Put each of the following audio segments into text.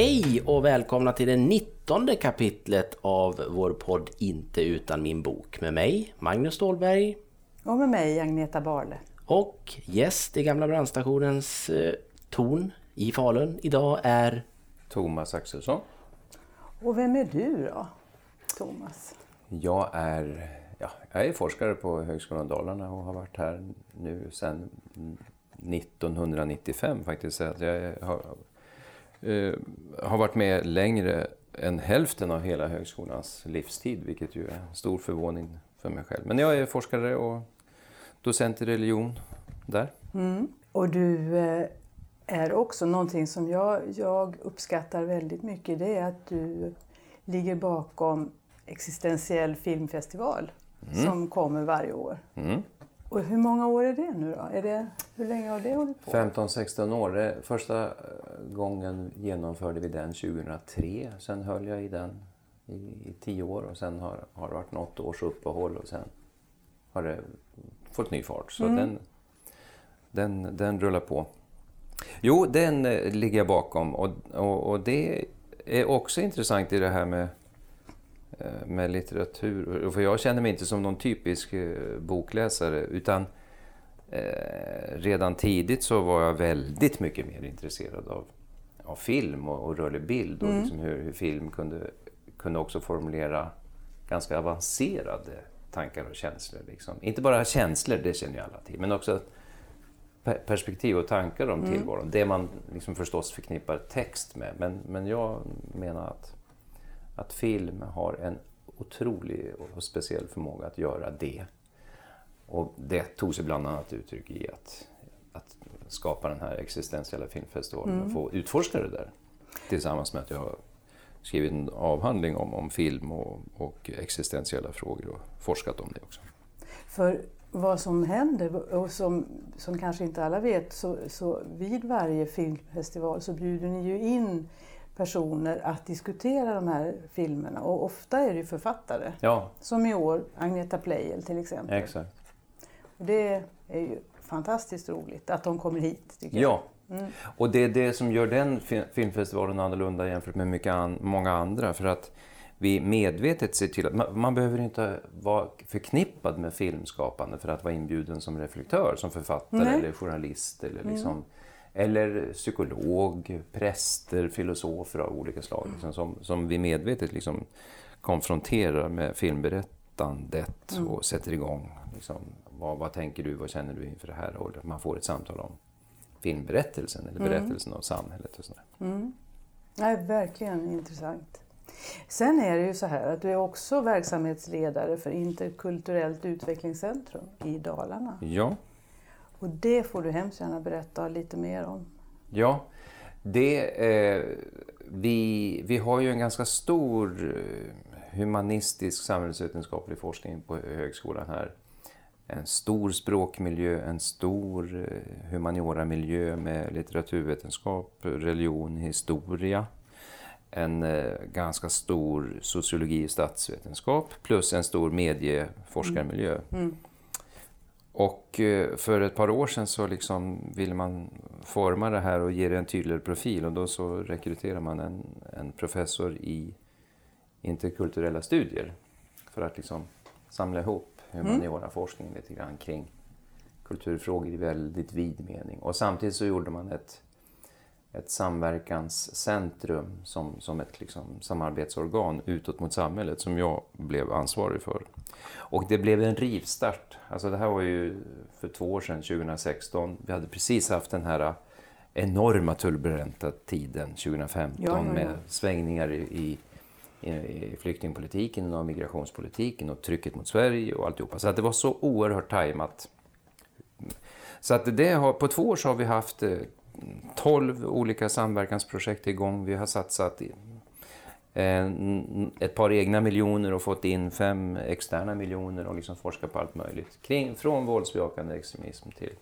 Hej och välkomna till det 19 kapitlet av vår podd Inte utan min bok med mig, Magnus Stålberg. Och med mig, Agneta Barle. Och gäst i Gamla brandstationens eh, torn i Falun idag är... Thomas Axelsson. Och vem är du då, Thomas? Jag är, ja, jag är forskare på Högskolan Dalarna och har varit här nu sedan 1995 faktiskt. Jag har, eh, har varit med längre än hälften av hela högskolans livstid, vilket ju är stor förvåning för mig själv. Men jag är forskare och docent i religion där. Mm. Och du eh, är också någonting som jag, jag uppskattar väldigt mycket, det är att du ligger bakom Existentiell filmfestival mm. som kommer varje år. Mm. Och hur många år är det nu då? Är det, hur länge har det hållit på? 15-16 år. Första eh, gången genomförde vi den 2003. Sen höll jag i den i, i tio år och sen har, har det varit något års uppehåll och sen har det fått ny fart. Så mm. den, den, den rullar på. Jo, den eh, ligger jag bakom och, och, och det är också intressant i det här med med litteratur. För jag känner mig inte som någon typisk eh, bokläsare utan eh, redan tidigt så var jag väldigt mycket mer intresserad av, av film och, och rörlig bild och mm. liksom hur, hur, film kunde, kunde också formulera ganska avancerade tankar och känslor. Liksom. Inte bara känslor, det känner ju alla till, men också perspektiv och tankar om mm. tillvaron. Det man liksom förstås förknippar text med. Men, men jag menar att att film har en otrolig och speciell förmåga att göra det. Och det tog sig bland annat uttryck i att, att skapa den här existentiella filmfestivalen mm. och få utforska det där. Tillsammans med att jag har skrivit en avhandling om, om film och, och existentiella frågor och forskat om det också. För vad som händer, och som, som kanske inte alla vet, så, så vid varje filmfestival så bjuder ni ju in personer att diskutera de här filmerna och ofta är det ju författare. Ja. Som i år, Agneta Pleijel till exempel. Exakt. Det är ju fantastiskt roligt att de kommer hit. Tycker ja, jag. Mm. och det är det som gör den filmfestivalen annorlunda jämfört med mycket an många andra. För att vi medvetet ser till att man, man, behöver inte vara förknippad med filmskapande för att vara inbjuden som reflektör, som författare Nej. eller journalist eller liksom mm eller psykolog, präster, filosofer av olika slag liksom, som, som vi medvetet liksom konfronterar med filmberättandet mm. och sätter igång. Liksom, vad, vad tänker du, vad känner du inför det här? Och man får ett samtal om filmberättelsen eller mm. berättelsen mm. av samhället. Och sådär. Mm. Ja, verkligen intressant. Sen är det ju så här att du är också verksamhetsledare för Interkulturellt utvecklingscentrum i Dalarna. Ja. Och det får du hemskt gärna berätta lite mer om. Ja, det, eh, vi, vi har ju en ganska stor eh, humanistisk samhällsvetenskaplig forskning på högskolan här. En stor språkmiljö, en stor eh, humaniora-miljö med litteraturvetenskap, religion, historia. En eh, ganska stor sociologi och statsvetenskap plus en stor medieforskarmiljö. Mm. Mm. Och eh, för ett par år sedan så liksom ville man forma det här och ge det en tydligare profil och då så rekryterar man en, en professor i interkulturella studier för att liksom samla ihop humaniora-forskningen lite grann kring kulturfrågor i väldigt vid mening. Och samtidigt så gjorde man ett, ett samverkanscentrum som, som ett liksom samarbetsorgan utåt mot samhället som jag blev ansvarig för. Och det blev en rivstart. Alltså det här var ju för två år sedan, 2016. Vi hade precis haft den här enorma turbulenta tiden 2015 ja, ja, ja. med svängningar i, i, i flyktingpolitiken och migrationspolitiken och trycket mot Sverige och alltihopa. Så att det var så oerhört tajmat. Så att det har, på två år så har vi haft 12 eh, olika samverkansprojekt igång. Vi har satsat ett par egna miljoner och fått in fem externa miljoner och liksom forskat på allt möjligt. Kring, från våldsbejakande extremism till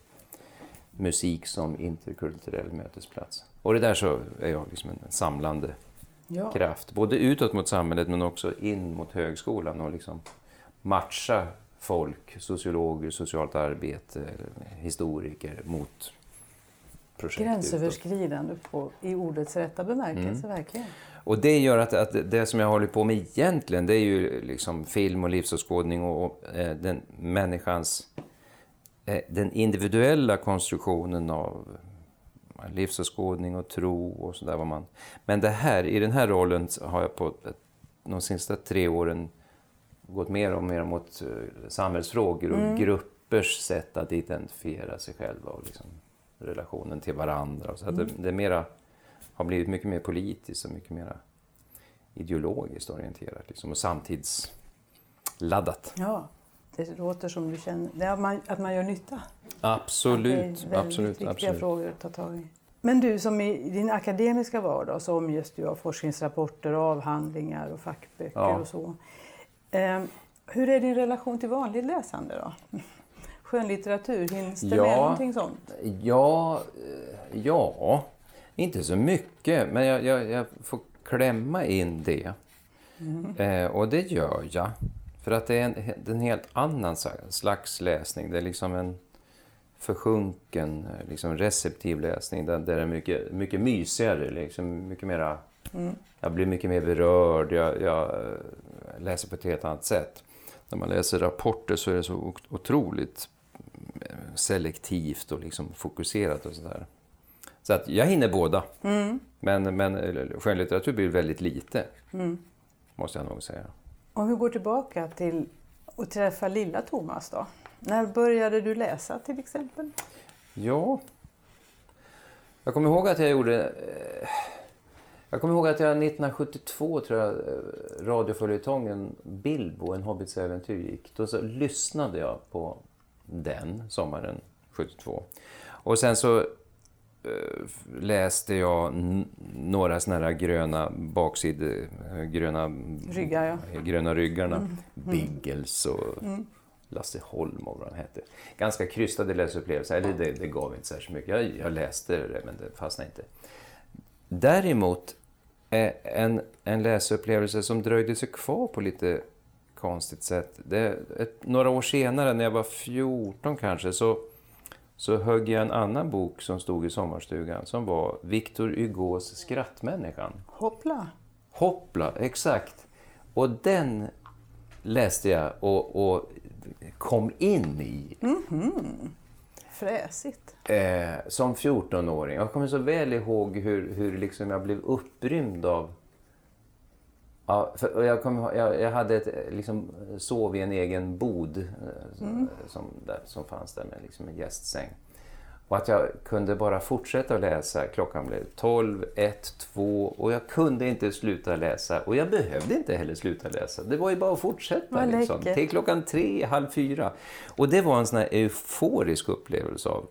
musik som interkulturell mötesplats. Och det där så är jag liksom en samlande ja. kraft, både utåt mot samhället men också in mot högskolan och liksom matcha folk, sociologer, socialt arbete, historiker mot projekt. Gränsöverskridande på, i ordets rätta bemärkelse, mm. verkligen. Och det gör att, att, det som jag håller på med egentligen, det är ju liksom film och livsåskådning och, och eh, den människans, eh, den individuella konstruktionen av livsåskådning och tro och sådär. Men det här, i den här rollen har jag på de sista tre åren gått mer och mer mot eh, samhällsfrågor och mm. gruppers sätt att identifiera sig själva och liksom relationen till varandra. Så mm. det, det mera, har blivit mycket mer politiskt och mycket mer ideologiskt orienterat liksom, och samtidsladdat. Ja, det låter som du känner att man, att man gör nytta. Absolut. Att det är absolut, viktiga absolut. frågor att ta tag i. Men du, som i din akademiska vardag så omges du av forskningsrapporter, avhandlingar och fackböcker ja. och så. Eh, hur är din relation till vanligt läsande då? Skönlitteratur, hinns det ja, med någonting sånt? Ja, eh, ja, inte så mycket, men jag, jag, jag får klämma in det. Mm. Eh, och det gör jag. För att det är en, en helt annan slags läsning. Det är liksom en försjunken, eh, liksom receptiv läsning där, där det är mycket, mycket mysigare, liksom mycket mera, mm. jag blir mycket mer berörd, jag, jag, eh, läser på ett helt annat sätt. När man läser rapporter så är det så otroligt selektivt och liksom fokuserat och sådär. Så att jag hinner båda. Mm. Men, men skönlitteratur blir väldigt lite, mm. måste jag nog säga. Om vi går tillbaka till att träffa lilla Thomas då. När började du läsa till exempel? Ja, jag kommer ihåg att jag gjorde... Eh, jag kommer ihåg att jag 1972, tror jag, eh, radioföljetongen Bilbo, en hobbits äventyr gick. Då så lyssnade jag på den sommaren 72. Och sen så Eh, läste jag några såna här gröna baksidor, gröna Ryggar, ja. gröna ryggarna, mm. Biggles och mm. Lasse Holm och vad de hette. Ganska krystade läsupplevelser, eller det, det gav inte särskilt mycket. Jag, jag läste det, men det fastnade inte. Däremot, en, en läsupplevelse som dröjde sig kvar på lite konstigt sätt. Det, ett, några år senare, när jag var 14 kanske, så så högg jag en annan bok som stod i sommarstugan som var Victor Hugos Skrattmänniskan. Hoppla! Hoppla, exakt. Och den läste jag och, och kom in i. Mm -hmm. Fräsigt. Eh, som 14-åring. Jag kommer så väl ihåg hur, hur liksom jag blev upprymd av Ja, för jag, kom, jag, jag hade ett, liksom, sov i en egen bod eh, mm. som, där, som fanns där med liksom en gästsäng. Och att jag kunde bara fortsätta att läsa. Klockan blev 12, 1, 2 och jag kunde inte sluta läsa. Och jag behövde inte heller sluta läsa. Det var ju bara att fortsätta. Liksom, till klockan 3, halv 4. Och det var en sån euforisk upplevelse av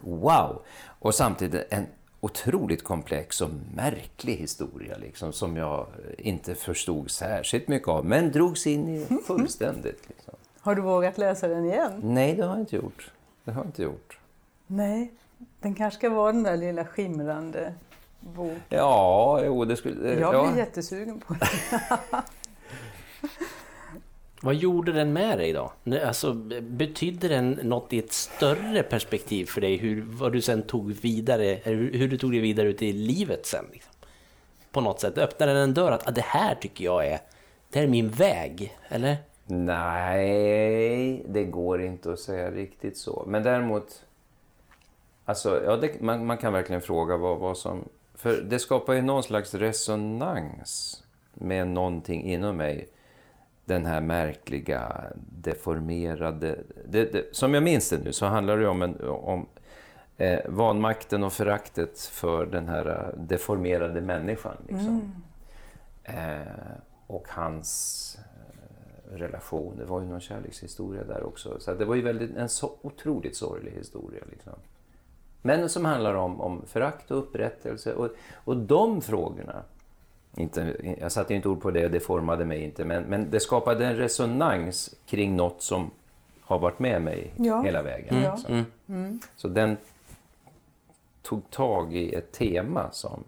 wow! Och samtidigt en otroligt komplex och märklig historia liksom, som jag inte förstod särskilt mycket av, men drogs in i fullständigt. Liksom. Har du vågat läsa den igen? Nej, det har jag inte gjort. Det har jag inte gjort. Nej, den kanske ska vara den där lilla skimrande boken. Ja, jo, det skulle... Jag blir ja. jättesugen på den. Vad gjorde den med dig då? Alltså, betydde den något i ett större perspektiv för dig? Hur, vad du sen tog vidare, hur du tog dig vidare ut i livet sen? Liksom? På något sätt, öppnade den en dörr att ah, det här tycker jag är, det här är min väg, eller? Nej, det går inte att säga riktigt så. Men däremot, alltså, ja, det, man, man, kan verkligen fråga vad, vad som... För det skapar ju någon slags resonans med någonting inom mig den här märkliga, deformerade... Det, det, som jag minns det nu så handlar det om, en, om eh, vanmakten och föraktet för den här eh, deformerade människan. Liksom. Mm. Eh, och hans eh, relation. Det var ju någon kärlekshistoria där också. Så det var ju väldigt, en så otroligt sorglig historia. Liksom. Men som handlar om, om förakt och upprättelse. Och, och de frågorna inte, jag satte inte ord på det, det formade mig inte, men, men det skapade en resonans kring något som har varit med mig ja. hela vägen. Mm. Så. Mm. mm. så den tog tag i ett tema som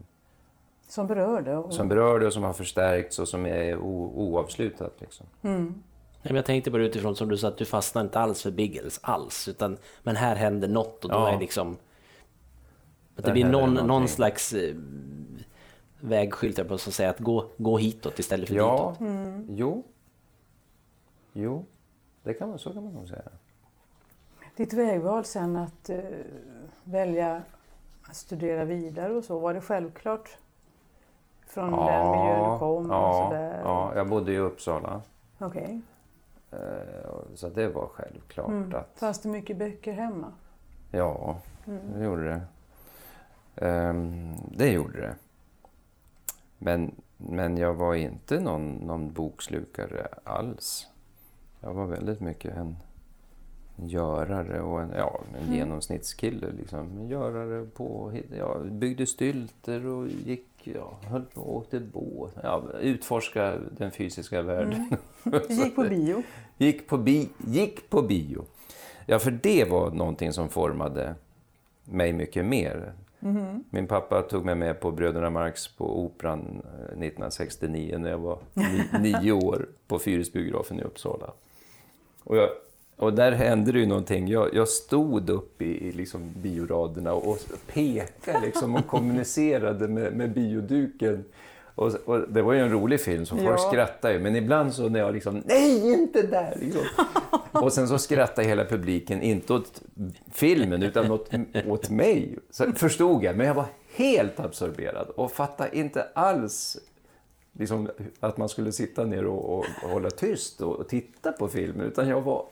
som berörde? Och... Som berörde och som har förstärkts och som är oavslutat. Liksom. Mm. Jag tänkte bara utifrån som du sa att du fastnar inte alls för Biggles alls. Utan, men här händer något och då ja. är liksom Att det Där blir någon, någon slags vägskylt där på som säger att gå, gå hitåt istället för Ja, ditåt. Mm. jo. Jo, det kan man, så kan man nog säga. Ditt vägval sen att eh, välja att studera vidare och så, var det självklart? Från den miljö du kom och ja, sådär? ja, jag bodde i Uppsala. Okej. eh, och- Så det var självklart Mm. att... Fanns det mycket böcker hemma? Ja, Mm. det gjorde det. Ehm, det gjorde det. Men, men jag var inte någon, någon bokslukare alls. Jag var väldigt mycket en görare och en, ja, en Mm. genomsnittskille. Liksom. En görare på, ja, byggde stylter och gick, ja, höll på och åkte båt. Ja, utforska den fysiska världen. Du gick på bio? Gick på, bi gick på bio. Ja, för det var någonting som formade mig mycket mer. Min pappa tog mig med på Bröderna Marx på Operan eh, 1969 när jag var ni nio år på Fyrisbiografen i Uppsala. Och, jag, och där hände det ju någonting. Jag, jag stod upp i, i liksom bioraderna och pekade liksom och kommunicerade med, med bioduken. Och, och det var ju en rolig film, så folk Ja. skrattade ju. Men ibland så när jag liksom, nej inte där! Liksom. Och sen så skrattade hela publiken, inte åt filmen utan åt, åt mig. Så förstod jag, men jag var helt absorberad och fattade inte alls liksom, att man skulle sitta ner och, och, och hålla tyst och, och titta på filmen. Utan jag var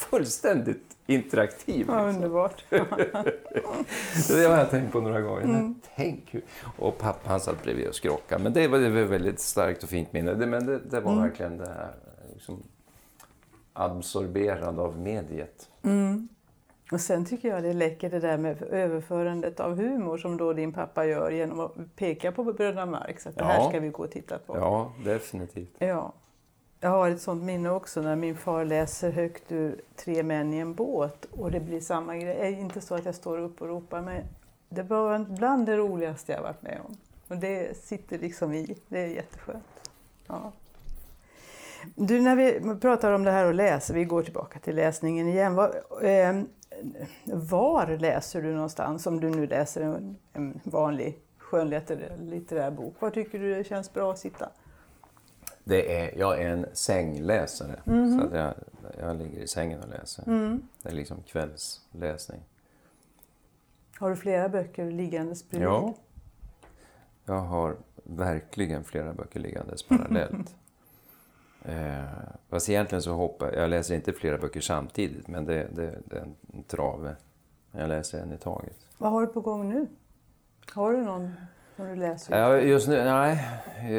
fullständigt interaktiv. Ja, liksom. underbart. Det har jag tänkt på några gånger. Men Tänk hur... Och pappa han satt bredvid och skrockade. Men det var, det var väldigt starkt och fint minne. Det, men det, det var verkligen det här liksom, absorberande av mediet. Och sen tycker jag det är läckert det där med överförandet av humor som då din pappa gör genom att peka på Bröderna Marx. Att det här ska vi gå och titta på. Ja, definitivt. Ja. Jag har ett sånt minne också när min far läser högt ur Tre män i en båt och det blir samma grej. Det är inte så att jag står upp och ropar men det var bland det roligaste jag varit med om. Och det sitter liksom i. Det är jätteskönt. Ja. Du, när vi pratar om det här att läsa, vi går tillbaka till läsningen igen. Var, eh, var läser du någonstans om du nu läser en, en vanlig skönlitterär bok? Var tycker du det känns bra att sitta? Det är, jag är en sängläsare. Så att jag, jag ligger i sängen och läser. Det är liksom kvällsläsning. Har du flera böcker liggandes bredvid? Ja. Jag har verkligen flera böcker liggandes parallellt. eh, fast egentligen så hoppar jag läser inte flera böcker samtidigt, men det, det, det är en trave. Jag läser en i taget. Vad har du på gång nu? Har du någon som du läser? Ja, just nu, nej.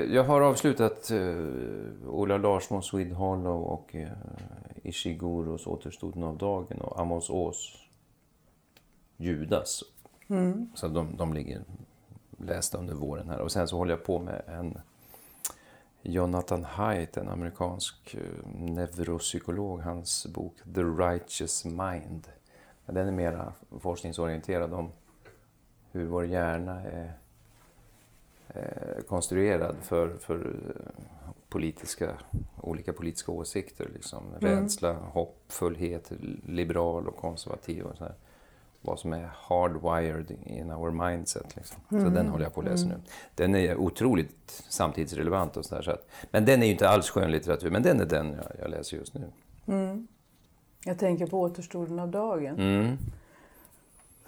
Jag har avslutat uh, Ola Larsson, Swede Hollow och uh, Ishiguros Återstoden av dagen och Amos Ås Judas. Så de, de ligger lästa under våren här. Och sen så håller jag på med en Jonathan Haidt, en amerikansk eh, neuropsykolog, hans bok The Righteous Mind. Den är mera forskningsorienterad om hur vår hjärna är eh, konstruerad för, för eh, politiska, olika politiska åsikter. Liksom. Rädsla, hoppfullhet, liberal och konservativ. Och så här. Vad som är hardwired in our mindset. Liksom. Så den håller jag på att läsa nu. Den är otroligt samtidsrelevant och så där, så att, Men den är ju inte alls skönlitteratur, men den är den jag, jag läser just nu. Jag tänker på Återstoden av dagen. Mm.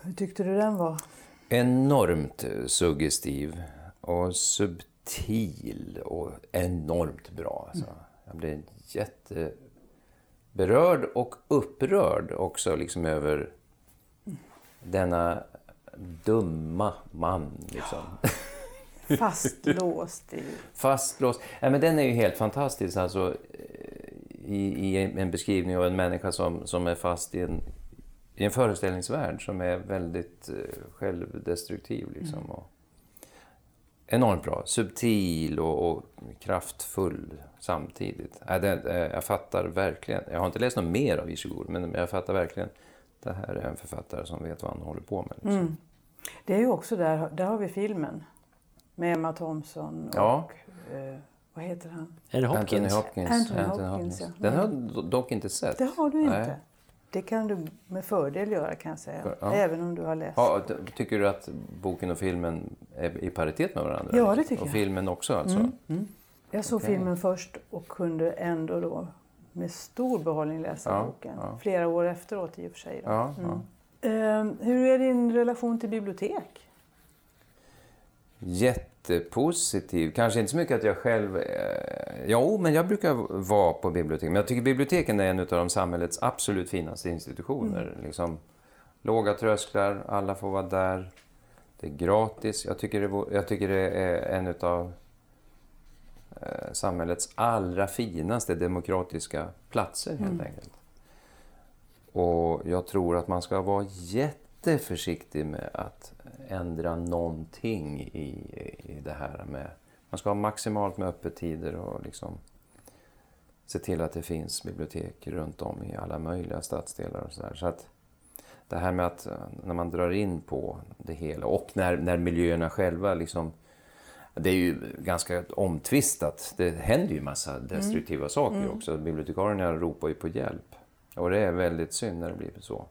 Hur tyckte du den var? Enormt eh, suggestiv och subtil och enormt bra. Alltså. Jag blev jätteberörd och upprörd också liksom över denna dumma man. Liksom. Fastlåst i... Fastlåst. Ja, men den är ju helt fantastisk. Alltså, i, I en beskrivning av en människa som, som är fast i en, i en föreställningsvärld som är väldigt eh, självdestruktiv. Liksom, och enormt bra. Subtil och, och kraftfull samtidigt. Ja, det, eh, jag fattar verkligen. Jag har inte läst något mer av Ishiguro, men jag fattar verkligen. Det här är en författare som vet vad han håller på med. Liksom. Det är ju också där, där har vi filmen. Med Emma Thompson och... Ja. Eh, vad heter han? Är det Anthony Hopkins? Hopkins. Anthony Anthony Hopkins, ja. Den har jag do- dock inte sett. Det har du inte. Nej. Det kan du med fördel göra kan jag säga. Ja. Även om du har läst. Ja, tycker du att boken och filmen är i paritet med varandra? Ja, det tycker och jag. filmen också alltså? Jag såg Okej. filmen först och kunde ändå då med stor behållning läsa Ja, boken. ja. Flera år efteråt i och för sig. Ja, ja. Ehm, hur är din relation till bibliotek? Jättepositiv. Kanske inte så mycket att jag själv... Eh, jo, men jag brukar vara på bibliotek. Men jag tycker biblioteken är en av de samhällets absolut finaste institutioner. Liksom, låga trösklar, alla får vara där. Det är gratis. Jag tycker det, jag tycker det är en av eh, samhällets allra finaste demokratiska platser, helt enkelt. Och jag tror att man ska vara jätteförsiktig med att ändra någonting i, i det här med... Man ska ha maximalt med öppettider och liksom se till att det finns bibliotek runt om i alla möjliga stadsdelar och sådär. Så att det här med att när man drar in på det hela och när, när miljöerna själva liksom det är ju ganska omtvistat. Det händer ju massa destruktiva saker också. Bibliotekarierna ropar ju på hjälp. Och det är väldigt synd när det blir så.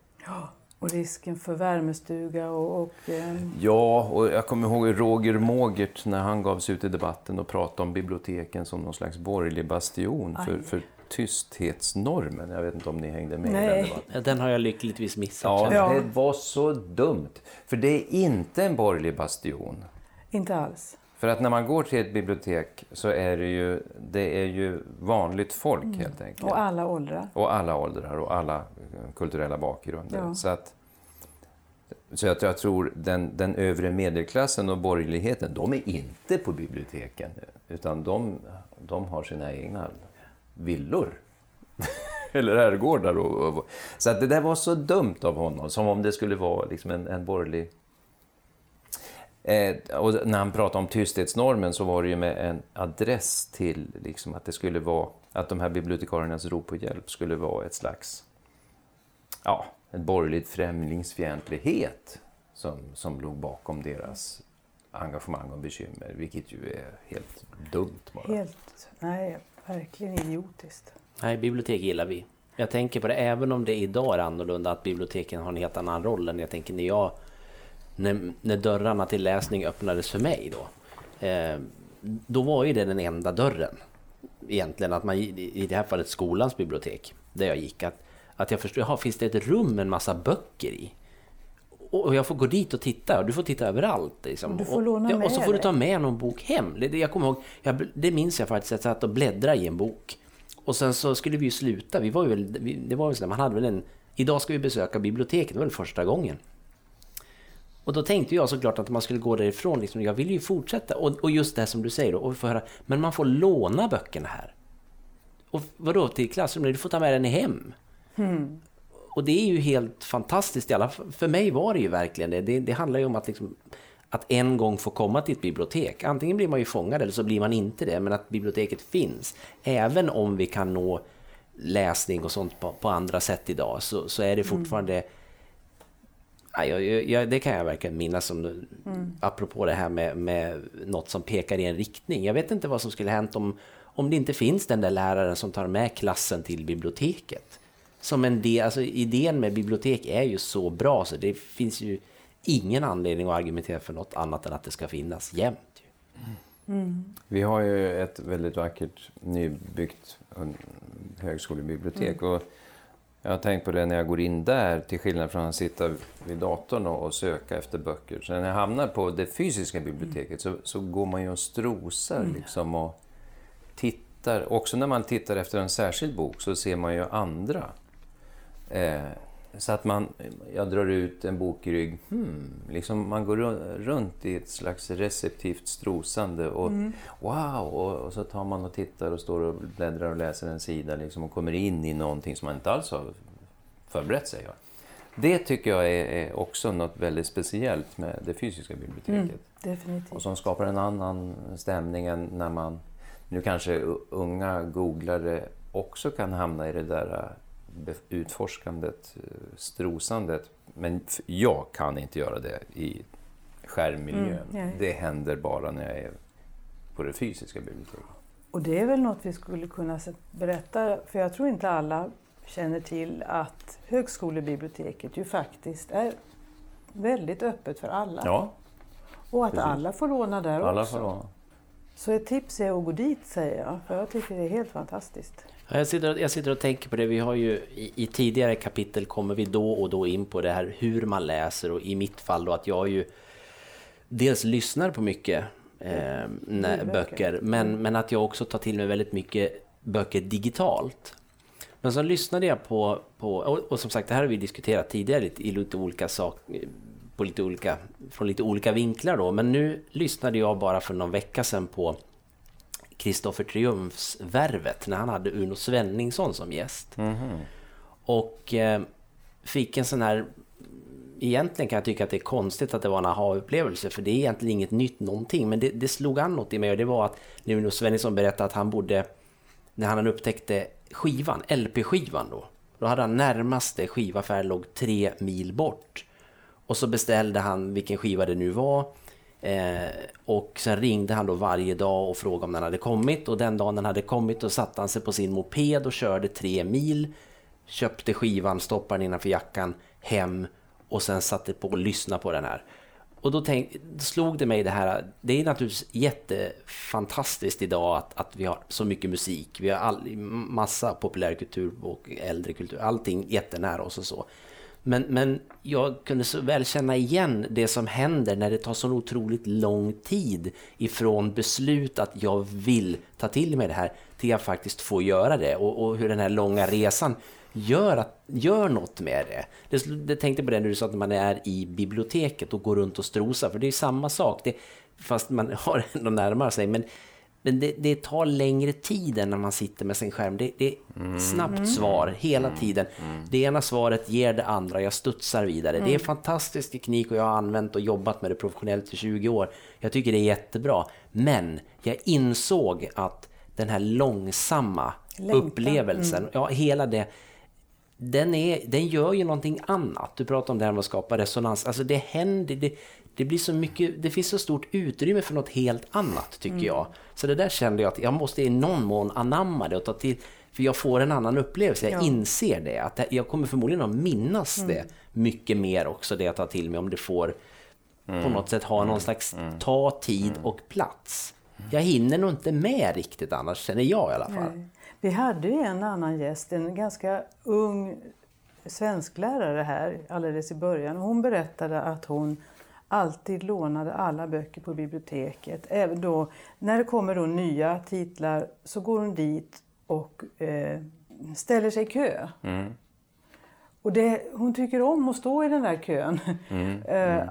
Och risken för värmestuga och... och ehm, Ja, och jag kommer ihåg Roger Mågert när han gav sig ut i debatten och pratade om biblioteken som någon slags borgerlig bastion för, Aj. för tysthetsnormen. Jag vet inte om ni hängde med i Nej. den debatten. Den har jag lyckligtvis missat. Ja. det var så dumt. För det är inte en borgerlig bastion. inte alls. För att när man går till ett bibliotek så är det ju, det är ju vanligt folk helt enkelt. Mm. Och alla åldrar. Och alla åldrar och alla eh, kulturella bakgrunder. Ja. Så, att, så att jag tror den, den övre medelklassen och borgerligheten, de är inte på biblioteken. Utan de, de har sina egna villor. Eller herrgårdar. Och, och, så att det där var så dumt av honom, som om det skulle vara liksom en, en borgerlig... Eh, och när han pratade om tysthetsnormen så var det ju med en adress till liksom, att det skulle vara att de här bibliotekariernas rop på hjälp skulle vara ett slags ja, en borgerlig främlingsfientlighet som, som låg bakom deras engagemang och bekymmer, vilket ju är helt dumt bara. Helt... Nej, verkligen idiotiskt. Nej, bibliotek gillar vi. Jag tänker på det, även om det idag är annorlunda, att biblioteken har en helt annan roll än jag tänker när jag... När, när dörrarna till läsning öppnades för mig då. Eh, då var ju det den enda dörren. Egentligen, att man i det här fallet skolans bibliotek, där jag gick, att, att jag förstod, jaha, finns det ett rum med en massa böcker i? Och och jag får gå dit och titta, och du får titta överallt. Liksom. Du får och, låna ja, med Och så får du ta med någon bok hem. Det, jag kommer ihåg, jag, det minns jag faktiskt, att jag satt och bläddrade i en bok. Och sen så skulle vi ju sluta, vi var ju det var ju så man hade väl en, idag ska vi besöka biblioteket, det var väl första gången. Och då tänkte jag såklart att man skulle gå därifrån, liksom, jag vill ju fortsätta. Och, och just det som du säger då, och få höra, men man får låna böckerna här. Och vadå till klassrummet? Du får ta med den hem. Och det är ju helt fantastiskt i alla. För mig var det ju verkligen det. Det, det handlar ju om att, liksom, att en gång få komma till ett bibliotek. Antingen blir man ju fångad eller så blir man inte det. Men att biblioteket finns. Även om vi kan nå läsning och sånt på, på andra sätt idag så, så är det fortfarande... Ja, jag, jag, jag, det kan jag verkligen minnas som, apropå det här med, med något som pekar i en riktning. Jag vet inte vad som skulle hänt om, om det inte finns den där läraren som tar med klassen till biblioteket. Som en del, alltså idén med bibliotek är ju så bra så det finns ju ingen anledning att argumentera för något annat än att det ska finnas jämt. ju. Vi har ju ett väldigt vackert nybyggt högskolebibliotek. Och jag har tänkt på det när jag går in där, till skillnad från att sitta vid datorn och, söka efter böcker. Så när jag hamnar på det fysiska biblioteket så, så går man ju och strosar liksom och tittar. Också när man tittar efter en särskild bok så ser man ju andra. Eh, så att man, jag drar ut en bokrygg, hmm, liksom man går ru- runt i ett slags receptivt strosande och wow, och, och så tar man och tittar och står och bläddrar och läser en sida liksom, och kommer in i någonting som man inte alls har förberett sig för. Det tycker jag är, är också något väldigt speciellt med det fysiska biblioteket. Definitivt. Och som skapar en annan stämning än när man... Nu kanske unga googlare också kan hamna i det där utforskandet, eh, strosandet. Men jag kan inte göra det i skärmmiljön. Mm, det händer bara när jag är på det fysiska biblioteket. Och det är väl något vi skulle kunna berätta, för jag tror inte alla känner till att högskolebiblioteket ju faktiskt är väldigt öppet för alla. Ja, och att precis. alla får låna där alla också. får låna. Så ett tips är att gå dit säger jag, för jag tycker det är helt fantastiskt. Ja, Jag sitter, jag sitter och tänker på det. Vi har ju i, i tidigare kapitel kommer vi då och då in på det här hur man läser och i mitt fall då att jag ju dels lyssnar på mycket eh, nä- Ljudböcker. böcker men, men att jag också tar till mig väldigt mycket böcker digitalt. Men så lyssnade jag på, på och, och som sagt det här har vi diskuterat tidigare i lite olika saker på lite olika, från lite olika vinklar då. Men nu lyssnade jag bara för någon vecka sedan på Kristoffer Triumfs Värvet när han hade Uno Svenningsson som gäst. Och eh, fick en sån här... Egentligen kan jag tycka att det är konstigt att det var en aha-upplevelse för det är egentligen inget nytt någonting. Men det, det slog an något i mig och det var att när Uno Svenningsson berättade att han bodde... När han upptäckte skivan, LP-skivan då. Då hade han närmaste skivaffär låg tre mil bort. Och så beställde han vilken skiva det nu var. Eh, och sen ringde han då varje dag och frågade om den hade kommit. Och den dagen den hade kommit då satte han sig på sin moped och körde tre mil. Köpte skivan, stoppade den innanför jackan, hem och sen satte på och lyssnade på den här. Och då, tänk, då slog det mig det här, det är naturligtvis jättefantastiskt idag att, att vi har så mycket musik. Vi har all, massa populärkultur och äldre kultur, allting jättenära oss och så. Men, men jag kunde så väl känna igen det som händer när det tar så otroligt lång tid ifrån beslut att jag vill ta till mig det här till jag faktiskt får göra det och, och hur den här långa resan gör, att, gör något med det. det. Det tänkte på det när du sa att man är i biblioteket och går runt och strosar, för det är samma sak, det, fast man har ändå närmare sig. Men, men det, det tar längre tid än när man sitter med sin skärm. Det, det är snabbt svar hela tiden. Det ena svaret ger det andra, jag studsar vidare. Det är fantastisk teknik och jag har använt och jobbat med det professionellt i 20 år. Jag tycker det är jättebra. Men jag insåg att den här långsamma Längtan, upplevelsen, ja hela det, den, är, den gör ju någonting annat. Du pratar om det här med att skapa resonans. Alltså det händer, det, det blir så mycket, det finns så stort utrymme för något helt annat tycker jag. Så det där kände jag att jag måste i någon mån anamma det och ta till, för jag får en annan upplevelse. Jag Ja. inser det, att jag kommer förmodligen att minnas det mycket mer också, det jag tar till mig om det får på något sätt ha någon slags ta tid och plats. Jag hinner nog inte med riktigt annars, känner jag i alla fall. Nej. Vi hade ju en annan gäst, en ganska ung svensklärare här alldeles i början. Hon berättade att hon alltid lånade alla böcker på biblioteket. Även då, när det kommer då nya titlar så går hon dit och eh, ställer sig i kö. Och det, hon tycker om att stå i den där kön. eh,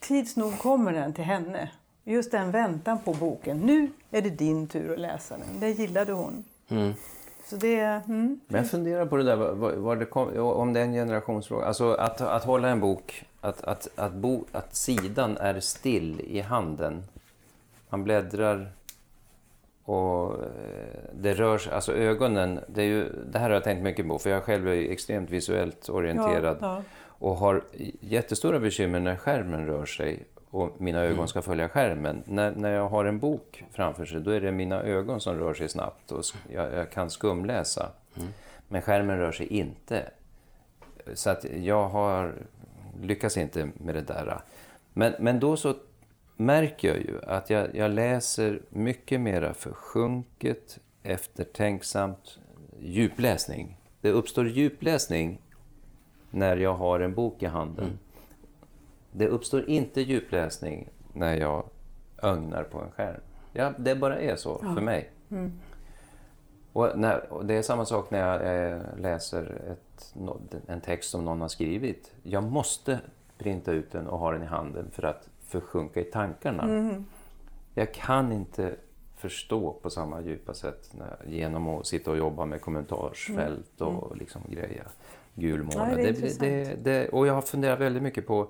Tids nog kommer den till henne. Just den väntan på boken. Nu är det din tur att läsa den. Det gillade hon. Så det... Mm. Men jag funderar på det där, vad- vad det kom, om det är en generationsfråga. Alltså att, att hålla en bok, att, att, att, bo, att sidan är still i handen. Man bläddrar och eh, det rör sig, alltså ögonen, det, är ju, det här har jag tänkt mycket på för jag själv är extremt visuellt orienterad Ja, ja. och har jättestora bekymmer när skärmen rör sig och mina ögon ska följa skärmen. När, när jag har en bok framför sig, då är det mina ögon som rör sig snabbt och jag, jag kan skumläsa. Men skärmen rör sig inte. Så att jag har lyckas inte med det där. Men, men då så märker jag ju att jag, jag läser mycket mera försjunket, eftertänksamt, djupläsning. Det uppstår djupläsning när jag har en bok i handen. Det uppstår inte djupläsning när jag ögnar på en skärm. Ja, det bara är så för mig. Och, när, och det är samma sak när jag eh, läser ett, en text som någon har skrivit. Jag måste printa ut den och ha den i handen för att försjunka i tankarna. Jag kan inte förstå på samma djupa sätt när, genom att sitta och jobba med kommentarsfält och liksom greja. Gulmåla. Ja, det det, det, och jag har funderat väldigt mycket på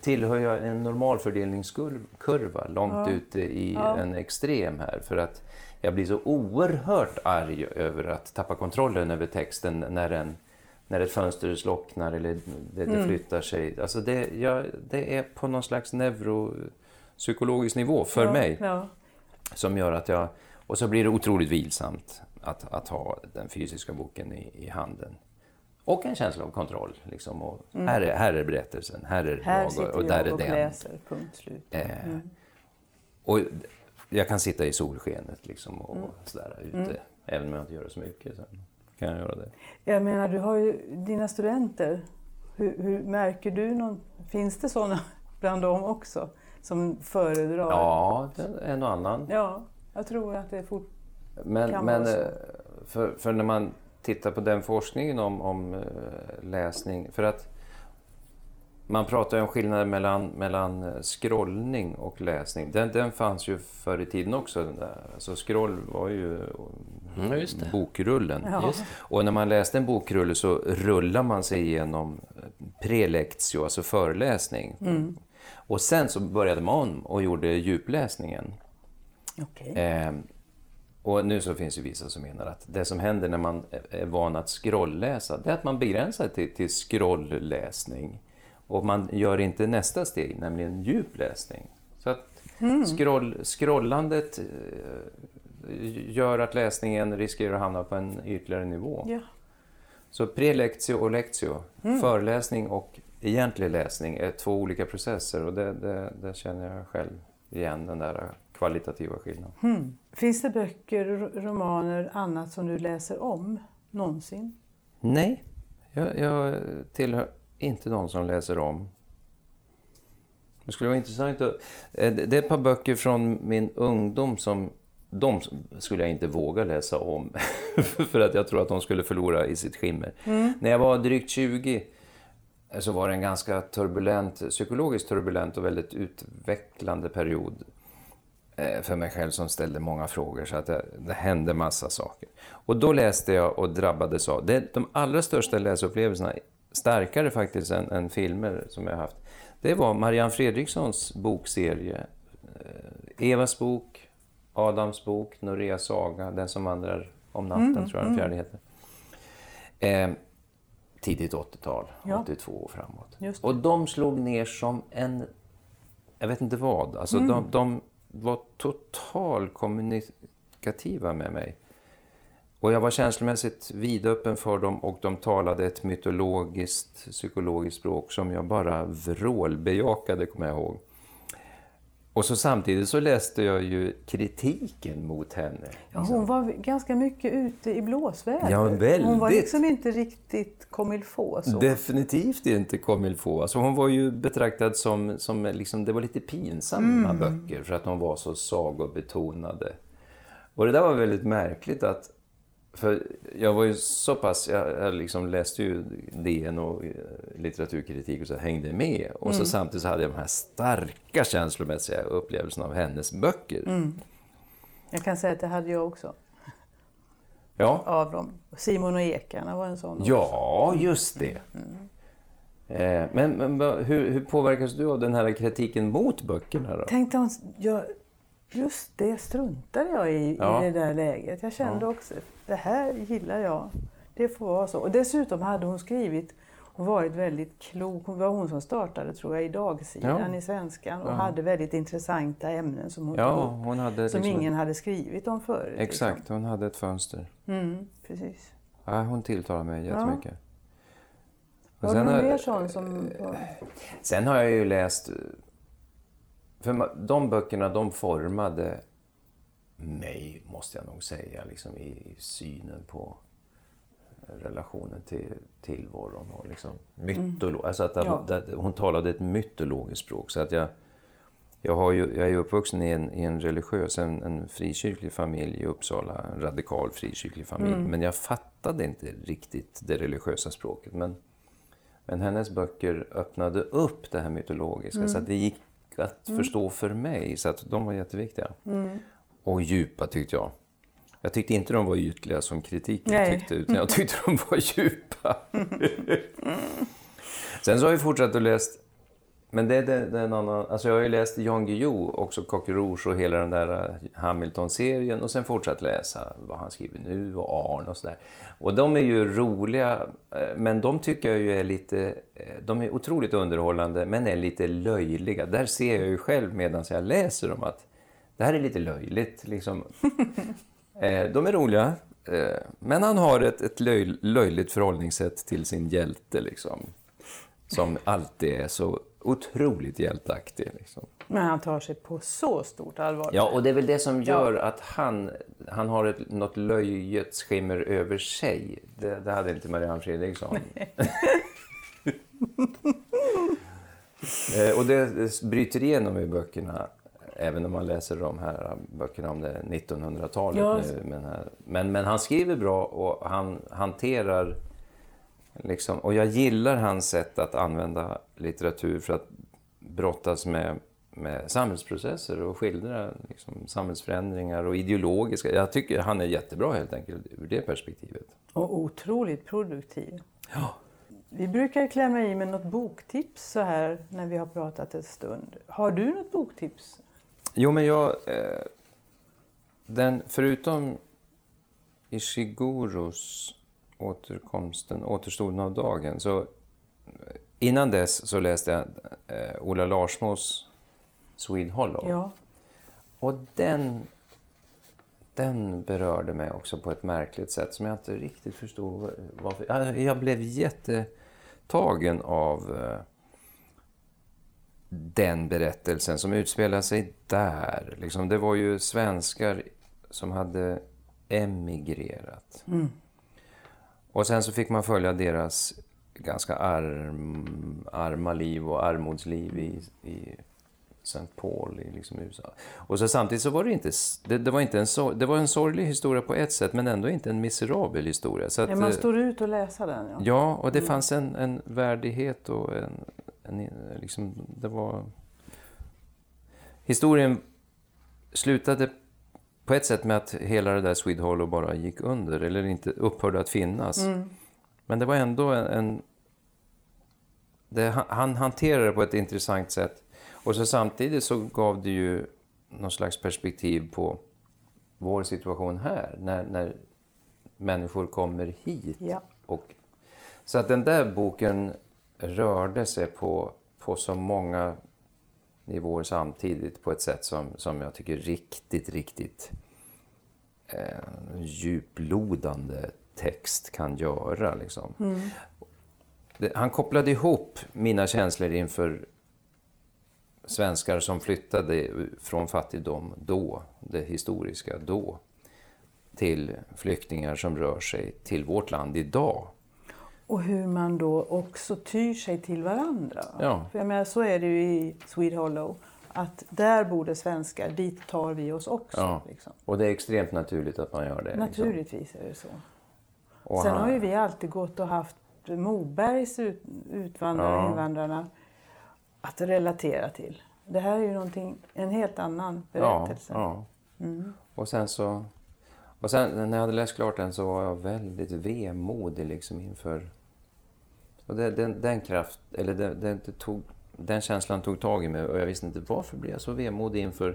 Tillhör jag en normalfördelningskurva långt ute i en extrem här? För att jag blir så oerhört arg över att tappa kontrollen över texten när, den, när ett fönster slocknar eller det, det flyttar sig. Alltså det, jag, det är på någon slags neuropsykologisk nivå för ja, mig Ja. som gör att jag... Och så blir det otroligt vilsamt att, att ha den fysiska boken i, i handen. Och en känsla av kontroll. Liksom, och här, är, här är berättelsen, här är Mm. Här jag och, och där jag är och den. läser, punkt slut. Eh, Och jag kan sitta i solskenet liksom, och Mm. sådär ute. Även om jag inte gör det så mycket så kan jag göra det. Jag menar, du har ju dina studenter. Hur, hur märker du någon, finns det sådana bland dem också som föredrar? Ja, en och annan. Ja, jag tror att det är fort... Men, Kan men eh, för, för när man tittar på den forskningen om, om eh, läsning, för att man pratar ju om skillnaden mellan, mellan eh, scrollning och läsning. Den, den fanns ju förr i tiden också. Den där. Alltså scroll var ju Mm, just det. bokrullen. Ja. Just det. Och när man läste en bokrulle så rullar man sig igenom eh, prelektion, alltså föreläsning. Mm. Och sen så började man och gjorde djupläsningen. Okej. Eh, och nu så finns det vissa som menar att det som händer när man är van att scrollläsa, det är att man begränsar till, till scrollläsning. Och man gör inte nästa steg, nämligen djupläsning. Så att scroll, scrollandet eh, gör att läsningen riskerar att hamna på en ytligare nivå. Ja. Så prelektio och lektio, föreläsning och egentlig läsning är två olika processer och det, det, det känner jag själv igen, den där kvalitativa skillnaden. Hmm. Finns det böcker, ro- romaner, annat som du läser om någonsin? Nej, jag, jag tillhör inte de som läser om. Det skulle vara intressant att... eh, Det är ett par böcker från min ungdom som de skulle jag inte våga läsa om. för att jag tror att de skulle förlora i sitt skimmer. När jag var drygt 20 eh, så var det en ganska turbulent, psykologiskt turbulent och väldigt utvecklande period eh, för mig själv som ställde många frågor så att det, det hände massa saker. Och då läste jag och drabbades av, det, de allra största läsupplevelserna, starkare faktiskt än, än filmer som jag haft, det var Marianne Fredrikssons bokserie. Eh, Evas bok, Adams bok, Noreas saga, Den som vandrar om natten tror jag den fjärde heter. Eh, tidigt 80-tal, Ja. 82 och framåt. Och de slog ner som en, jag vet inte vad, alltså de, de var total kommunikativa med mig. Och jag var känslomässigt vidöppen för dem och de talade ett mytologiskt, psykologiskt språk som jag bara vrålbejakade, kommer jag ihåg. Och så samtidigt så läste jag ju kritiken mot henne. Ja, hon var ganska mycket ute i blåsväder. Ja, Hon var väldigt. liksom inte riktigt comme il faut. Så. Definitivt inte comme il. Alltså hon var ju betraktad som, som liksom, det var lite pinsamma böcker för att de var så sagobetonade. Och det där var väldigt märkligt att, för jag var ju så pass, jag, jag liksom läste ju DN och eh, litteraturkritik och så hängde med. Och så samtidigt så hade jag de här starka känslomässiga upplevelserna av hennes böcker. Jag kan säga att det hade jag också. Ja. Av dem. Simon och ekarna var en sån. Ja, just det. Eh, Men, men hur, hur påverkas du av den här kritiken mot böckerna då? Tänkte hon, jag, just det struntade jag i, Ja. i det där läget. Jag kände också, det här gillar jag. Det får vara så. Och dessutom hade hon skrivit och varit väldigt klok. Hon var hon som startade, tror jag, i dagsidan Ja. i Svenskan och Ja. hade väldigt intressanta ämnen som hon Ja, tog upp. hon hade Som liksom- ingen hade skrivit om förut. Exakt, hon hade ett fönster. Liksom. Mm, precis. Ja, hon tilltalar mig jättemycket. Och Var det sen har- som... Sen har jag ju läst... För de böckerna, de formade mig, måste jag nog säga, liksom i, i synen på relationen till tillvaron. Och liksom mytolo- alltså att, Ja. att, hon talade ett mytologiskt språk. Så att jag, jag, har ju, jag är uppvuxen i en, i en religiös, en, en frikyrklig familj i Uppsala. En radikal frikyrklig familj. Men jag fattade inte riktigt det religiösa språket. Men men hennes böcker öppnade upp det här mytologiska så att det gick att förstå för mig. Så att de var jätteviktiga. Och djupa tyckte jag. Jag tyckte inte de var ytliga som kritiken Nej. tyckte, utan jag tyckte de var djupa. Sen så har jag fortsatt att läst, men det, är en annan, alltså jag har ju läst Jan Guillou, också Coq Rouge och hela den där eh, Hamilton-serien och sen fortsatt läsa vad han skriver nu och Arn och sådär. Och de är ju roliga, eh, men de tycker jag ju är lite, eh, de är otroligt underhållande men är lite löjliga. Där ser jag ju själv medan jag läser dem att det här är lite löjligt liksom. De är roliga, men han har ett, ett löj, löjligt förhållningssätt till sin hjälte, liksom. Som alltid är så otroligt hjälteaktig. Liksom. Men han tar sig på så stort allvar. Ja, och det är väl det som gör att han, han har ett, något löjets skimmer över sig. Det, det hade inte Marianne Fredriksson. Eh, och det, bryter igenom i böckerna, även om man läser de här böckerna om det 1900-talet. Ja. nu, Men, men, men han skriver bra och han hanterar... Liksom, och jag gillar hans sätt att använda litteratur för att brottas med, med samhällsprocesser och skildra liksom, samhällsförändringar och ideologiska... Jag tycker han är jättebra helt enkelt ur det perspektivet. Och otroligt produktiv. Ja. Vi brukar klämma i med något boktips så här när vi har pratat en stund. Har du något boktips? Jo, men jag... Eh, den, förutom Ishiguros återkomsten, återstoden av dagen, så eh, innan dess så läste jag eh, Ola Larsmos Swede Hollow. Ja. Och den, den berörde mig också på ett märkligt sätt som jag inte riktigt förstod varför. Jag, jag blev jättetagen av eh, den berättelsen som utspelar sig där. Liksom, det var ju svenskar som hade emigrerat. Och sen så fick man följa deras ganska arm, arma liv och armodsliv i, i St. Paul i liksom USA. Och så samtidigt så var det inte, det, det var inte en, sor- det var en sorglig historia på ett sätt men ändå inte en miserabel historia. Så att, Ja, man eh, står ut och läsa den. Ja. Ja, och det fanns en, en värdighet och en, en... liksom, det var... Historien slutade på ett sätt med att hela det där Swede Hollow bara gick under, eller inte upphörde att finnas. Men det var ändå en... en det, han, han hanterade det på ett intressant sätt. Och så samtidigt så gav det ju någon slags perspektiv på vår situation här, när, när människor kommer hit. Ja. Och, så att den där boken rörde sig på, på så många nivåer samtidigt på ett sätt som, som jag tycker riktigt, riktigt eh, djuplodande text kan göra. Liksom. Det, han kopplade ihop mina känslor inför svenskar som flyttade från fattigdom då, det historiska då, till flyktingar som rör sig till vårt land idag. Och hur man då också tyr sig till varandra. Ja. För jag menar, så är det ju i Swede Hollow. Att där bor det svenskar, dit tar vi oss också. Ja. Liksom. Och det är extremt naturligt att man gör det. Liksom. Naturligtvis är det så. Och Sen han- har ju vi alltid gått och haft Mobergs ut, utvandrare, Ja. invandrarna, att relatera till. Det här är ju någonting, en helt annan ja, berättelse. ja. Mm. Och sen så... Och sen när jag hade läst klart den så var jag väldigt vemodig liksom inför... Och det, den, den kraft, eller den, den, tog, den känslan tog tag i mig och jag visste inte varför blev jag så vemodig inför...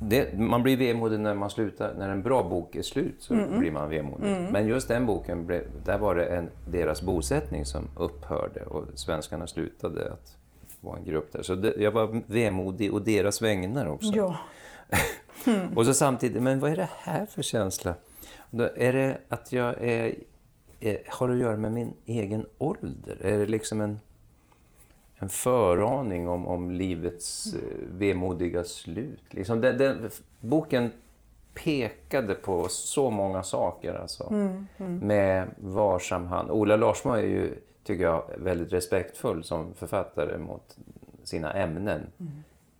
Det, man blir vemodig när man slutar, när en bra bok är slut så blir man vemodig. Men just den boken, blev, där var det en, deras bosättning som upphörde och svenskarna slutade att vara en grupp där. Så det, jag var vemodig och deras vägnar också. Ja. Och så samtidigt, men vad är det här för känsla? Då är det att jag är, är, har att göra med min egen ålder? Är det liksom en, en föraning om, om livets eh, vemodiga slut? Liksom den, den, boken pekade på så många saker alltså. Med varsam hand. Ola Larsmo är ju, tycker jag, väldigt respektfull som författare mot sina ämnen.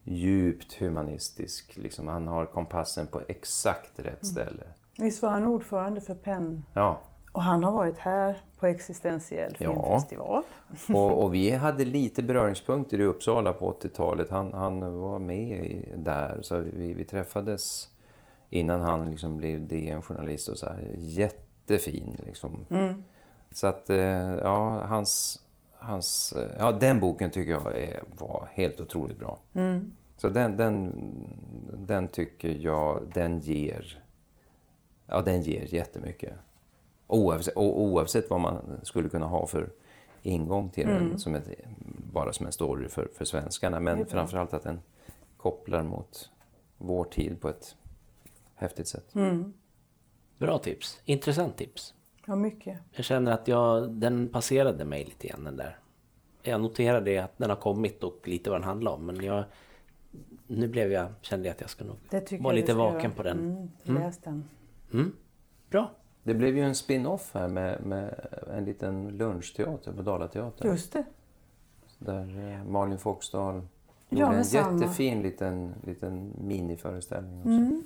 Djupt humanistisk. Liksom. Han har kompassen på exakt rätt ställe. Visst var han ordförande för PEN? Ja. Och han har varit här på Existentiell Ja. filmfestival. Och, och vi hade lite beröringspunkter i Uppsala på 80-talet. Han, han var med där, så vi, vi träffades innan han liksom blev DN-journalist och så här. Jättefin liksom. Så att, eh, ja, hans, hans, eh, ja, den boken tycker jag är, var helt otroligt bra. Så den, den, den tycker jag, den ger, ja den ger jättemycket. Oavsett, oavsett vad man skulle kunna ha för ingång till den, som ett, bara som en story för, för svenskarna. Men framförallt att den kopplar mot vår tid på ett häftigt sätt. Bra tips. Intressant tips. Ja, mycket. Jag känner att jag, den passerade mig lite grann den där. Jag noterade att den har kommit och lite vad den handlar om. Men jag, nu blev jag, kände jag att jag ska nog vara lite vaken göra. på den. Mm, läs den. Mm. Bra. Det blev ju en spin-off här med, med en liten lunchteater på Dalateatern. Just det. Där eh, Malin Foxdal Ja, gjorde en samma. jättefin liten, liten miniföreställning. Också. Mm.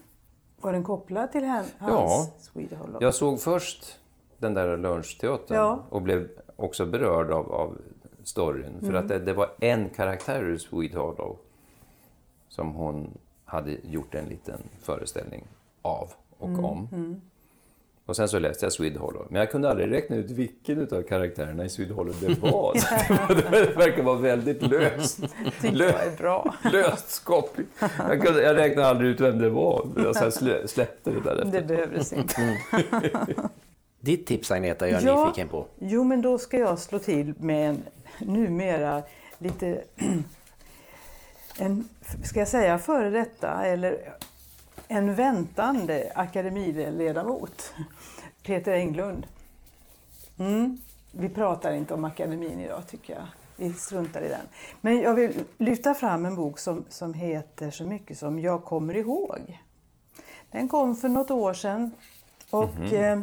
Var den kopplad till hans Ja. Swede Hollow? Jag såg först den där lunchteatern Ja. och blev också berörd av, av storyn. För Mm. att det, det var en karaktär ur Swede Hollow som hon hade gjort en liten föreställning av och Mm, om. Och sen så läste jag Swede Hollow. Men jag kunde aldrig räkna ut vilken av karaktärerna i Swede Hollow det var. Så det, var det verkar vara väldigt löst. bra. Löst skapligt. Jag, kunde, jag räknade aldrig ut vem det var. Jag så här släppte det där efter. Det behövdes inte. Ditt tips Agneta är jag Ja. nyfiken på. Jo, men då ska jag slå till med en numera lite... En, ska jag säga före detta eller en väntande akademiledamot. Peter Englund. Mm. Vi pratar inte om akademin idag tycker jag. Vi struntar i den. Men jag vill lyfta fram en bok som, som heter så mycket som Jag kommer ihåg. Den kom för något år sedan. Och eh,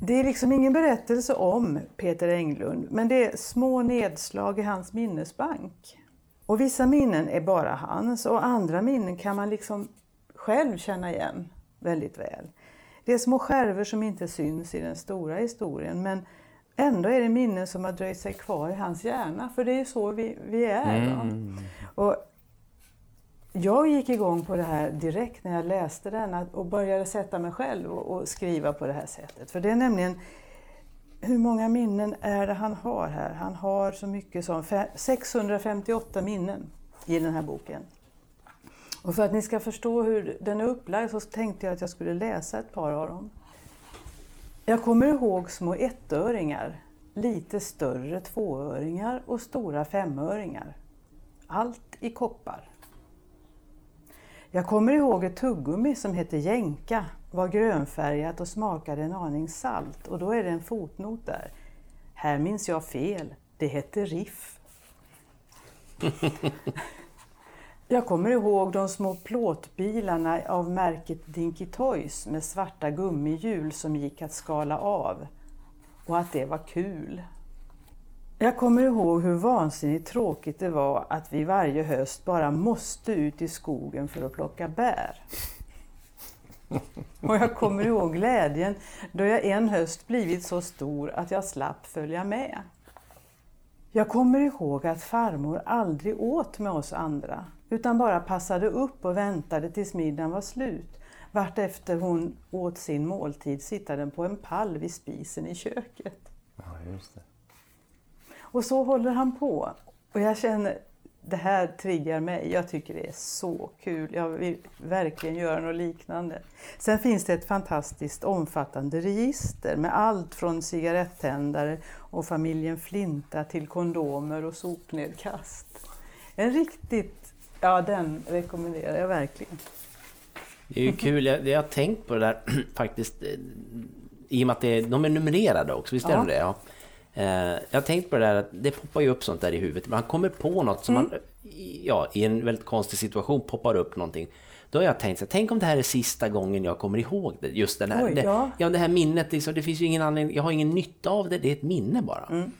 det är liksom ingen berättelse om Peter Englund, men det är små nedslag i hans minnesbank. Och vissa minnen är bara hans och andra minnen kan man liksom själv känna igen väldigt väl. Det är små skärvor som inte syns i den stora historien, men ändå är det minnen som har dröjt sig kvar i hans hjärna, för det är ju så vi, vi är. Va? Och jag gick igång på det här direkt när jag läste den och började sätta mig själv och, och skriva på det här sättet. För det är nämligen, hur många minnen är det han har här? Han har så mycket som 658 minnen i den här boken. Och för att ni ska förstå hur den är upplagd så tänkte jag att jag skulle läsa ett par av dem. Jag kommer ihåg små ettöringar, lite större tvåöringar och stora femöringar. Allt i koppar. Jag kommer ihåg ett tuggummi som hette jänka, var grönfärgat och smakade en aning salt och då är det en fotnot där. Här minns jag fel, det hette riff. Jag kommer ihåg de små plåtbilarna av märket Dinky Toys med svarta gummihjul som gick att skala av och att det var kul. Jag kommer ihåg hur vansinnigt tråkigt det var att vi varje höst bara måste ut i skogen för att plocka bär. Och jag kommer ihåg glädjen då jag en höst blivit så stor att jag slapp följa med. Jag kommer ihåg att farmor aldrig åt med oss andra utan bara passade upp och väntade tills middagen var slut. Vartefter hon åt sin måltid sittade på en pall vid spisen i köket. Ja, just det. Och så håller han på. Och jag känner, det här triggar mig. Jag tycker det är så kul. Jag vill verkligen göra något liknande. Sen finns det ett fantastiskt omfattande register med allt från cigarettändare och familjen Flinta till kondomer och sopnedkast. En riktigt, ja den rekommenderar jag verkligen. Det är ju kul, jag, jag har tänkt på det där faktiskt. eh, I och med att det, de är numrerade också, visst är Ja. de det? Ja. Eh, Jag har tänkt på det där att det poppar ju upp sånt där i huvudet. Man kommer på något som Mm. man, ja, i en väldigt konstig situation poppar upp någonting. Då har jag tänkt så här, tänk om det här är sista gången jag kommer ihåg det. Just den här, Oj, det, ja. ja, det här minnet, liksom, det finns ju ingen anledning, jag har ingen nytta av det, det är ett minne bara. Mm.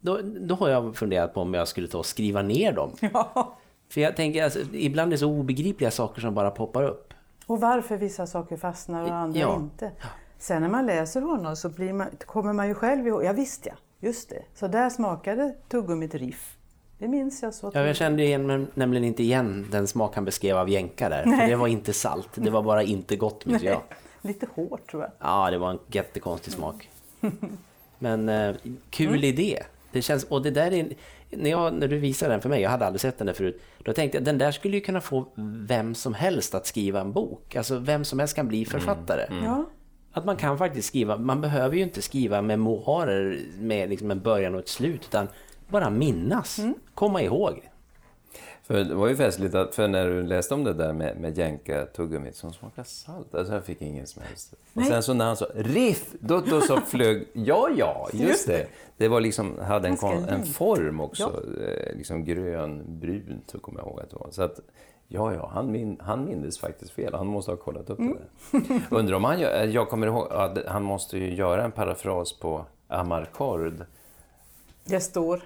Då, då har jag funderat på om jag skulle ta och skriva ner dem. Ja. För jag tänker, alltså, ibland är det så obegripliga saker som bara poppar upp. Och varför vissa saker fastnar och andra Ja. inte. Sen när man läser honom så blir man, kommer man ju själv ihåg, ja visst ja, just det. Så där smakade tuggummit riff. Det minns jag så. Ja, jag kände igen, nämligen inte igen den smak han beskrev av jänka där. För det var inte salt, det var bara inte gott minns jag. Lite hårt tror jag. Ja, det var en jättekonstig smak. Men eh, kul idé. Det känns, och det där är, när, jag, när du visade den för mig, jag hade aldrig sett den där förut, då tänkte jag den där skulle ju kunna få vem som helst att skriva en bok. Alltså vem som helst kan bli författare. Ja. Att man kan faktiskt skriva, man behöver ju inte skriva memoarer med liksom en början och ett slut, utan bara minnas, komma ihåg. För det var ju festligt att, för när du läste om det där med, med jänka-tuggummit som smakar salt, alltså jag fick ingen som helst. Och sen så när han sa riff, då, då så flög, ja ja, just det. Det var liksom, hade en, en form också, eh, liksom grön-brunt, så kommer jag ihåg att det var. Så att, Ja, ja, han, min, han mindes faktiskt fel. Han måste ha kollat upp mm. det där. Undrar om han gör, jag kommer ihåg att han måste ju göra en parafras på Amarcord. Det står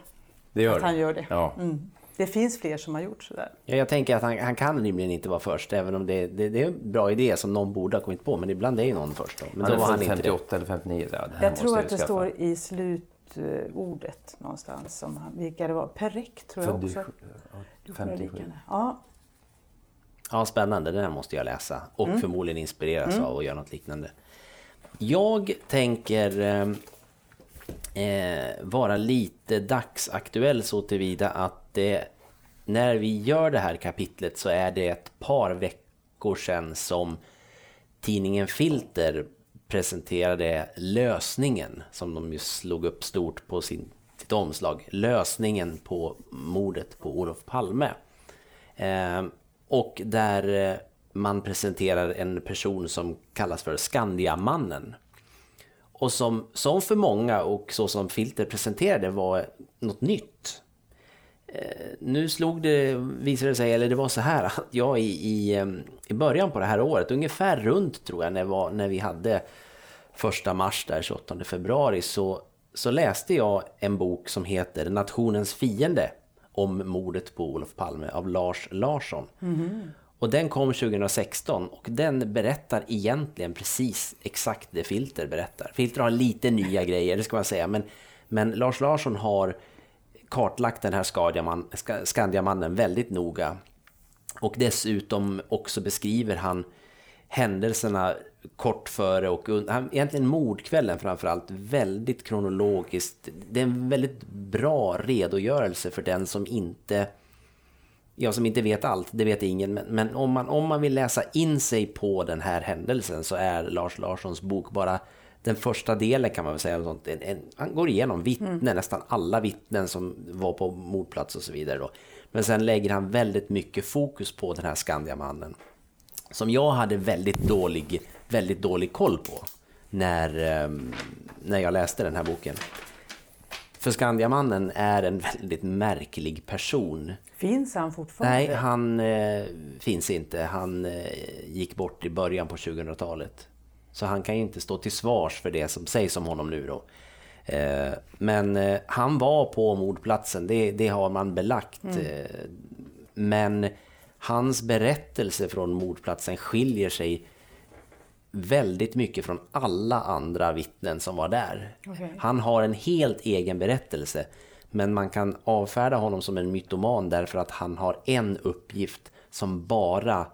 det gör att han gör det. Ja. Mm. Det finns fler som har gjort sådär. Ja, jag tänker att han, han kan rimligen inte vara först, även om det, det, det, är en bra idé som någon borde ha kommit på. Men ibland är ju någon först. Då. Men han då var han 58 eller 59. Ja, jag tror att det står i slutordet någonstans. Som han, vilka det var. Perek tror jag också. 57. Ja. Ja, spännande. Den här måste jag läsa. Och mm. förmodligen inspireras mm. av att göra något liknande. Jag tänker eh, eh, vara lite dagsaktuell så tillvida att det, när vi gör det här kapitlet så är det ett par veckor sedan som tidningen Filter presenterade lösningen som de ju slog upp stort på sin, sitt omslag. Lösningen på mordet på Olof Palme. Eh, och där eh, man presenterar en person som kallas för Skandiamannen. Och som, som för många och så som Filter presenterade var något nytt. Eh, nu slog det, visade det sig, eller det var så här att jag i, i, i början på det här året, ungefär runt tror jag när, var, när vi hade första mars där 28 februari så, så läste jag en bok som heter Nationens fiende om mordet på Olof Palme av Lars Larsson. Mm. Och den kom 2016 och den berättar egentligen precis exakt det Filter berättar. Filter har lite nya grejer, det ska man säga, men, men Lars Larsson har kartlagt den här Skandiamannen väldigt noga. Och dessutom också beskriver han händelserna kort före och under, egentligen mordkvällen framförallt, väldigt kronologiskt. Det är en väldigt bra redogörelse för den som inte jag som inte vet allt, det vet ingen, men, men, om, man, om man vill läsa in sig på den här händelsen så är Lars Larssons bok bara den första delen kan man väl säga. Sånt, en, en, han går igenom vittnen, mm. nästan alla vittnen som var på mordplats och så vidare. Då. Men sen lägger han väldigt mycket fokus på den här Skandiamannen. Som jag hade väldigt dålig, väldigt dålig koll på när, um, när jag läste den här boken. För Skandiamannen är en väldigt märklig person. Finns han fortfarande? Nej, han eh, finns inte. Han eh, gick bort i början på 2000-talet. Så han kan ju inte stå till svars för det som sägs om honom nu då. Eh, men eh, han var på mordplatsen, det, det har man belagt. Mm. Eh, men hans berättelse från mordplatsen skiljer sig väldigt mycket från alla andra vittnen som var där. Okay. Han har en helt egen berättelse. Men man kan avfärda honom som en mytoman därför att han har en uppgift som bara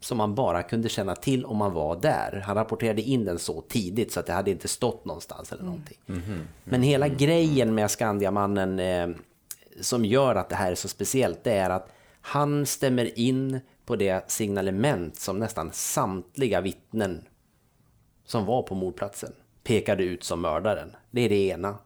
som man bara kunde känna till om man var där. Han rapporterade in den så tidigt så att det hade inte stått någonstans eller någonting. Mm. Mm -hmm. Men hela grejen med Skandiamannen eh, som gör att det här är så speciellt, det är att han stämmer in på det signalement som nästan samtliga vittnen som var på mordplatsen pekade ut som mördaren. Det är det ena.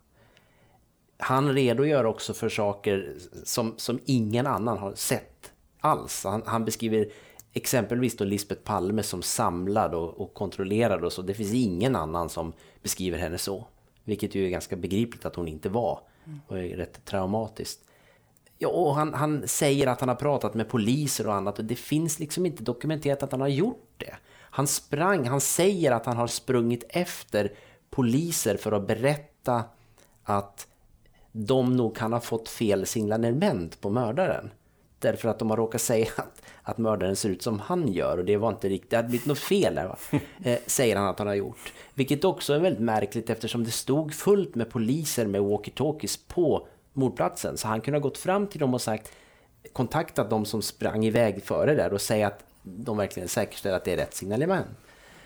Han redogör också för saker som, som ingen annan har sett alls. Han, han beskriver exempelvis då Lisbeth Palme som samlad och, och kontrollerad och så. Det finns ingen annan som beskriver henne så. Vilket ju är ganska begripligt att hon inte var. Och är rätt traumatiskt. Ja, och han, han säger att han har pratat med poliser och annat och det finns liksom inte dokumenterat att han har gjort det. Han sprang, han säger att han har sprungit efter poliser för att berätta att de nog kan ha fått fel signalement på mördaren. Därför att de har råkat säga att, att mördaren ser ut som han gör och det var inte riktigt, det hade blivit något fel där? Eh, säger han att han har gjort. Vilket också är väldigt märkligt eftersom det stod fullt med poliser med walkie-talkies på mordplatsen. Så han kunde ha gått fram till dem och sagt kontaktat de som sprang iväg före där och säga att de verkligen säkerställer att det är rätt signalement.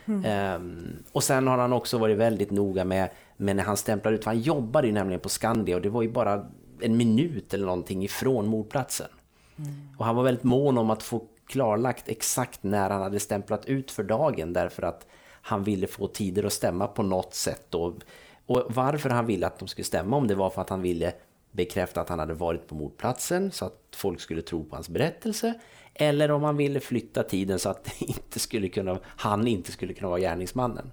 Mm. Um, och sen har han också varit väldigt noga med, med när han stämplar ut, för han jobbade ju nämligen på Skandia och det var ju bara en minut eller någonting ifrån mordplatsen. Mm. Och han var väldigt mån om att få klarlagt exakt när han hade stämplat ut för dagen därför att han ville få tider att stämma på något sätt. Och, och varför han ville att de skulle stämma om det var för att han ville bekräfta att han hade varit på mordplatsen så att folk skulle tro på hans berättelse. Eller om han ville flytta tiden så att inte skulle kunna, han inte skulle kunna vara gärningsmannen.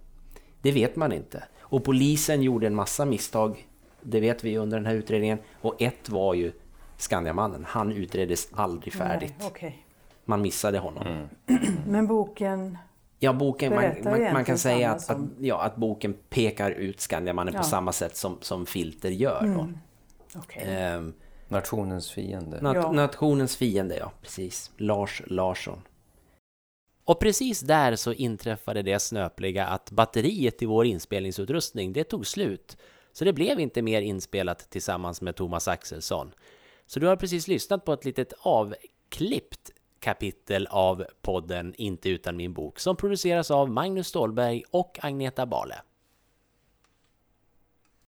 Det vet man inte. Och polisen gjorde en massa misstag, det vet vi under den här utredningen. Och ett var ju Skandiamannen. Han utreddes aldrig färdigt. Nej, okay. Man missade honom. Mm. Men boken Ja, boken, man, man, man, kan säga att, som... att, ja, att boken pekar ut Skandiamannen ja. på samma sätt som, som Filter gör. Mm. Okay. Ehm, nationens fiende. Nat ja. Nationens fiende, ja. Precis. Lars Larsson. Och precis där så inträffade det snöpliga att batteriet i vår inspelningsutrustning, det tog slut. Så det blev inte mer inspelat tillsammans med Thomas Axelsson. Så du har precis lyssnat på ett litet avklippt kapitel av podden Inte utan min bok som produceras av Magnus Stålberg och Agneta Bale.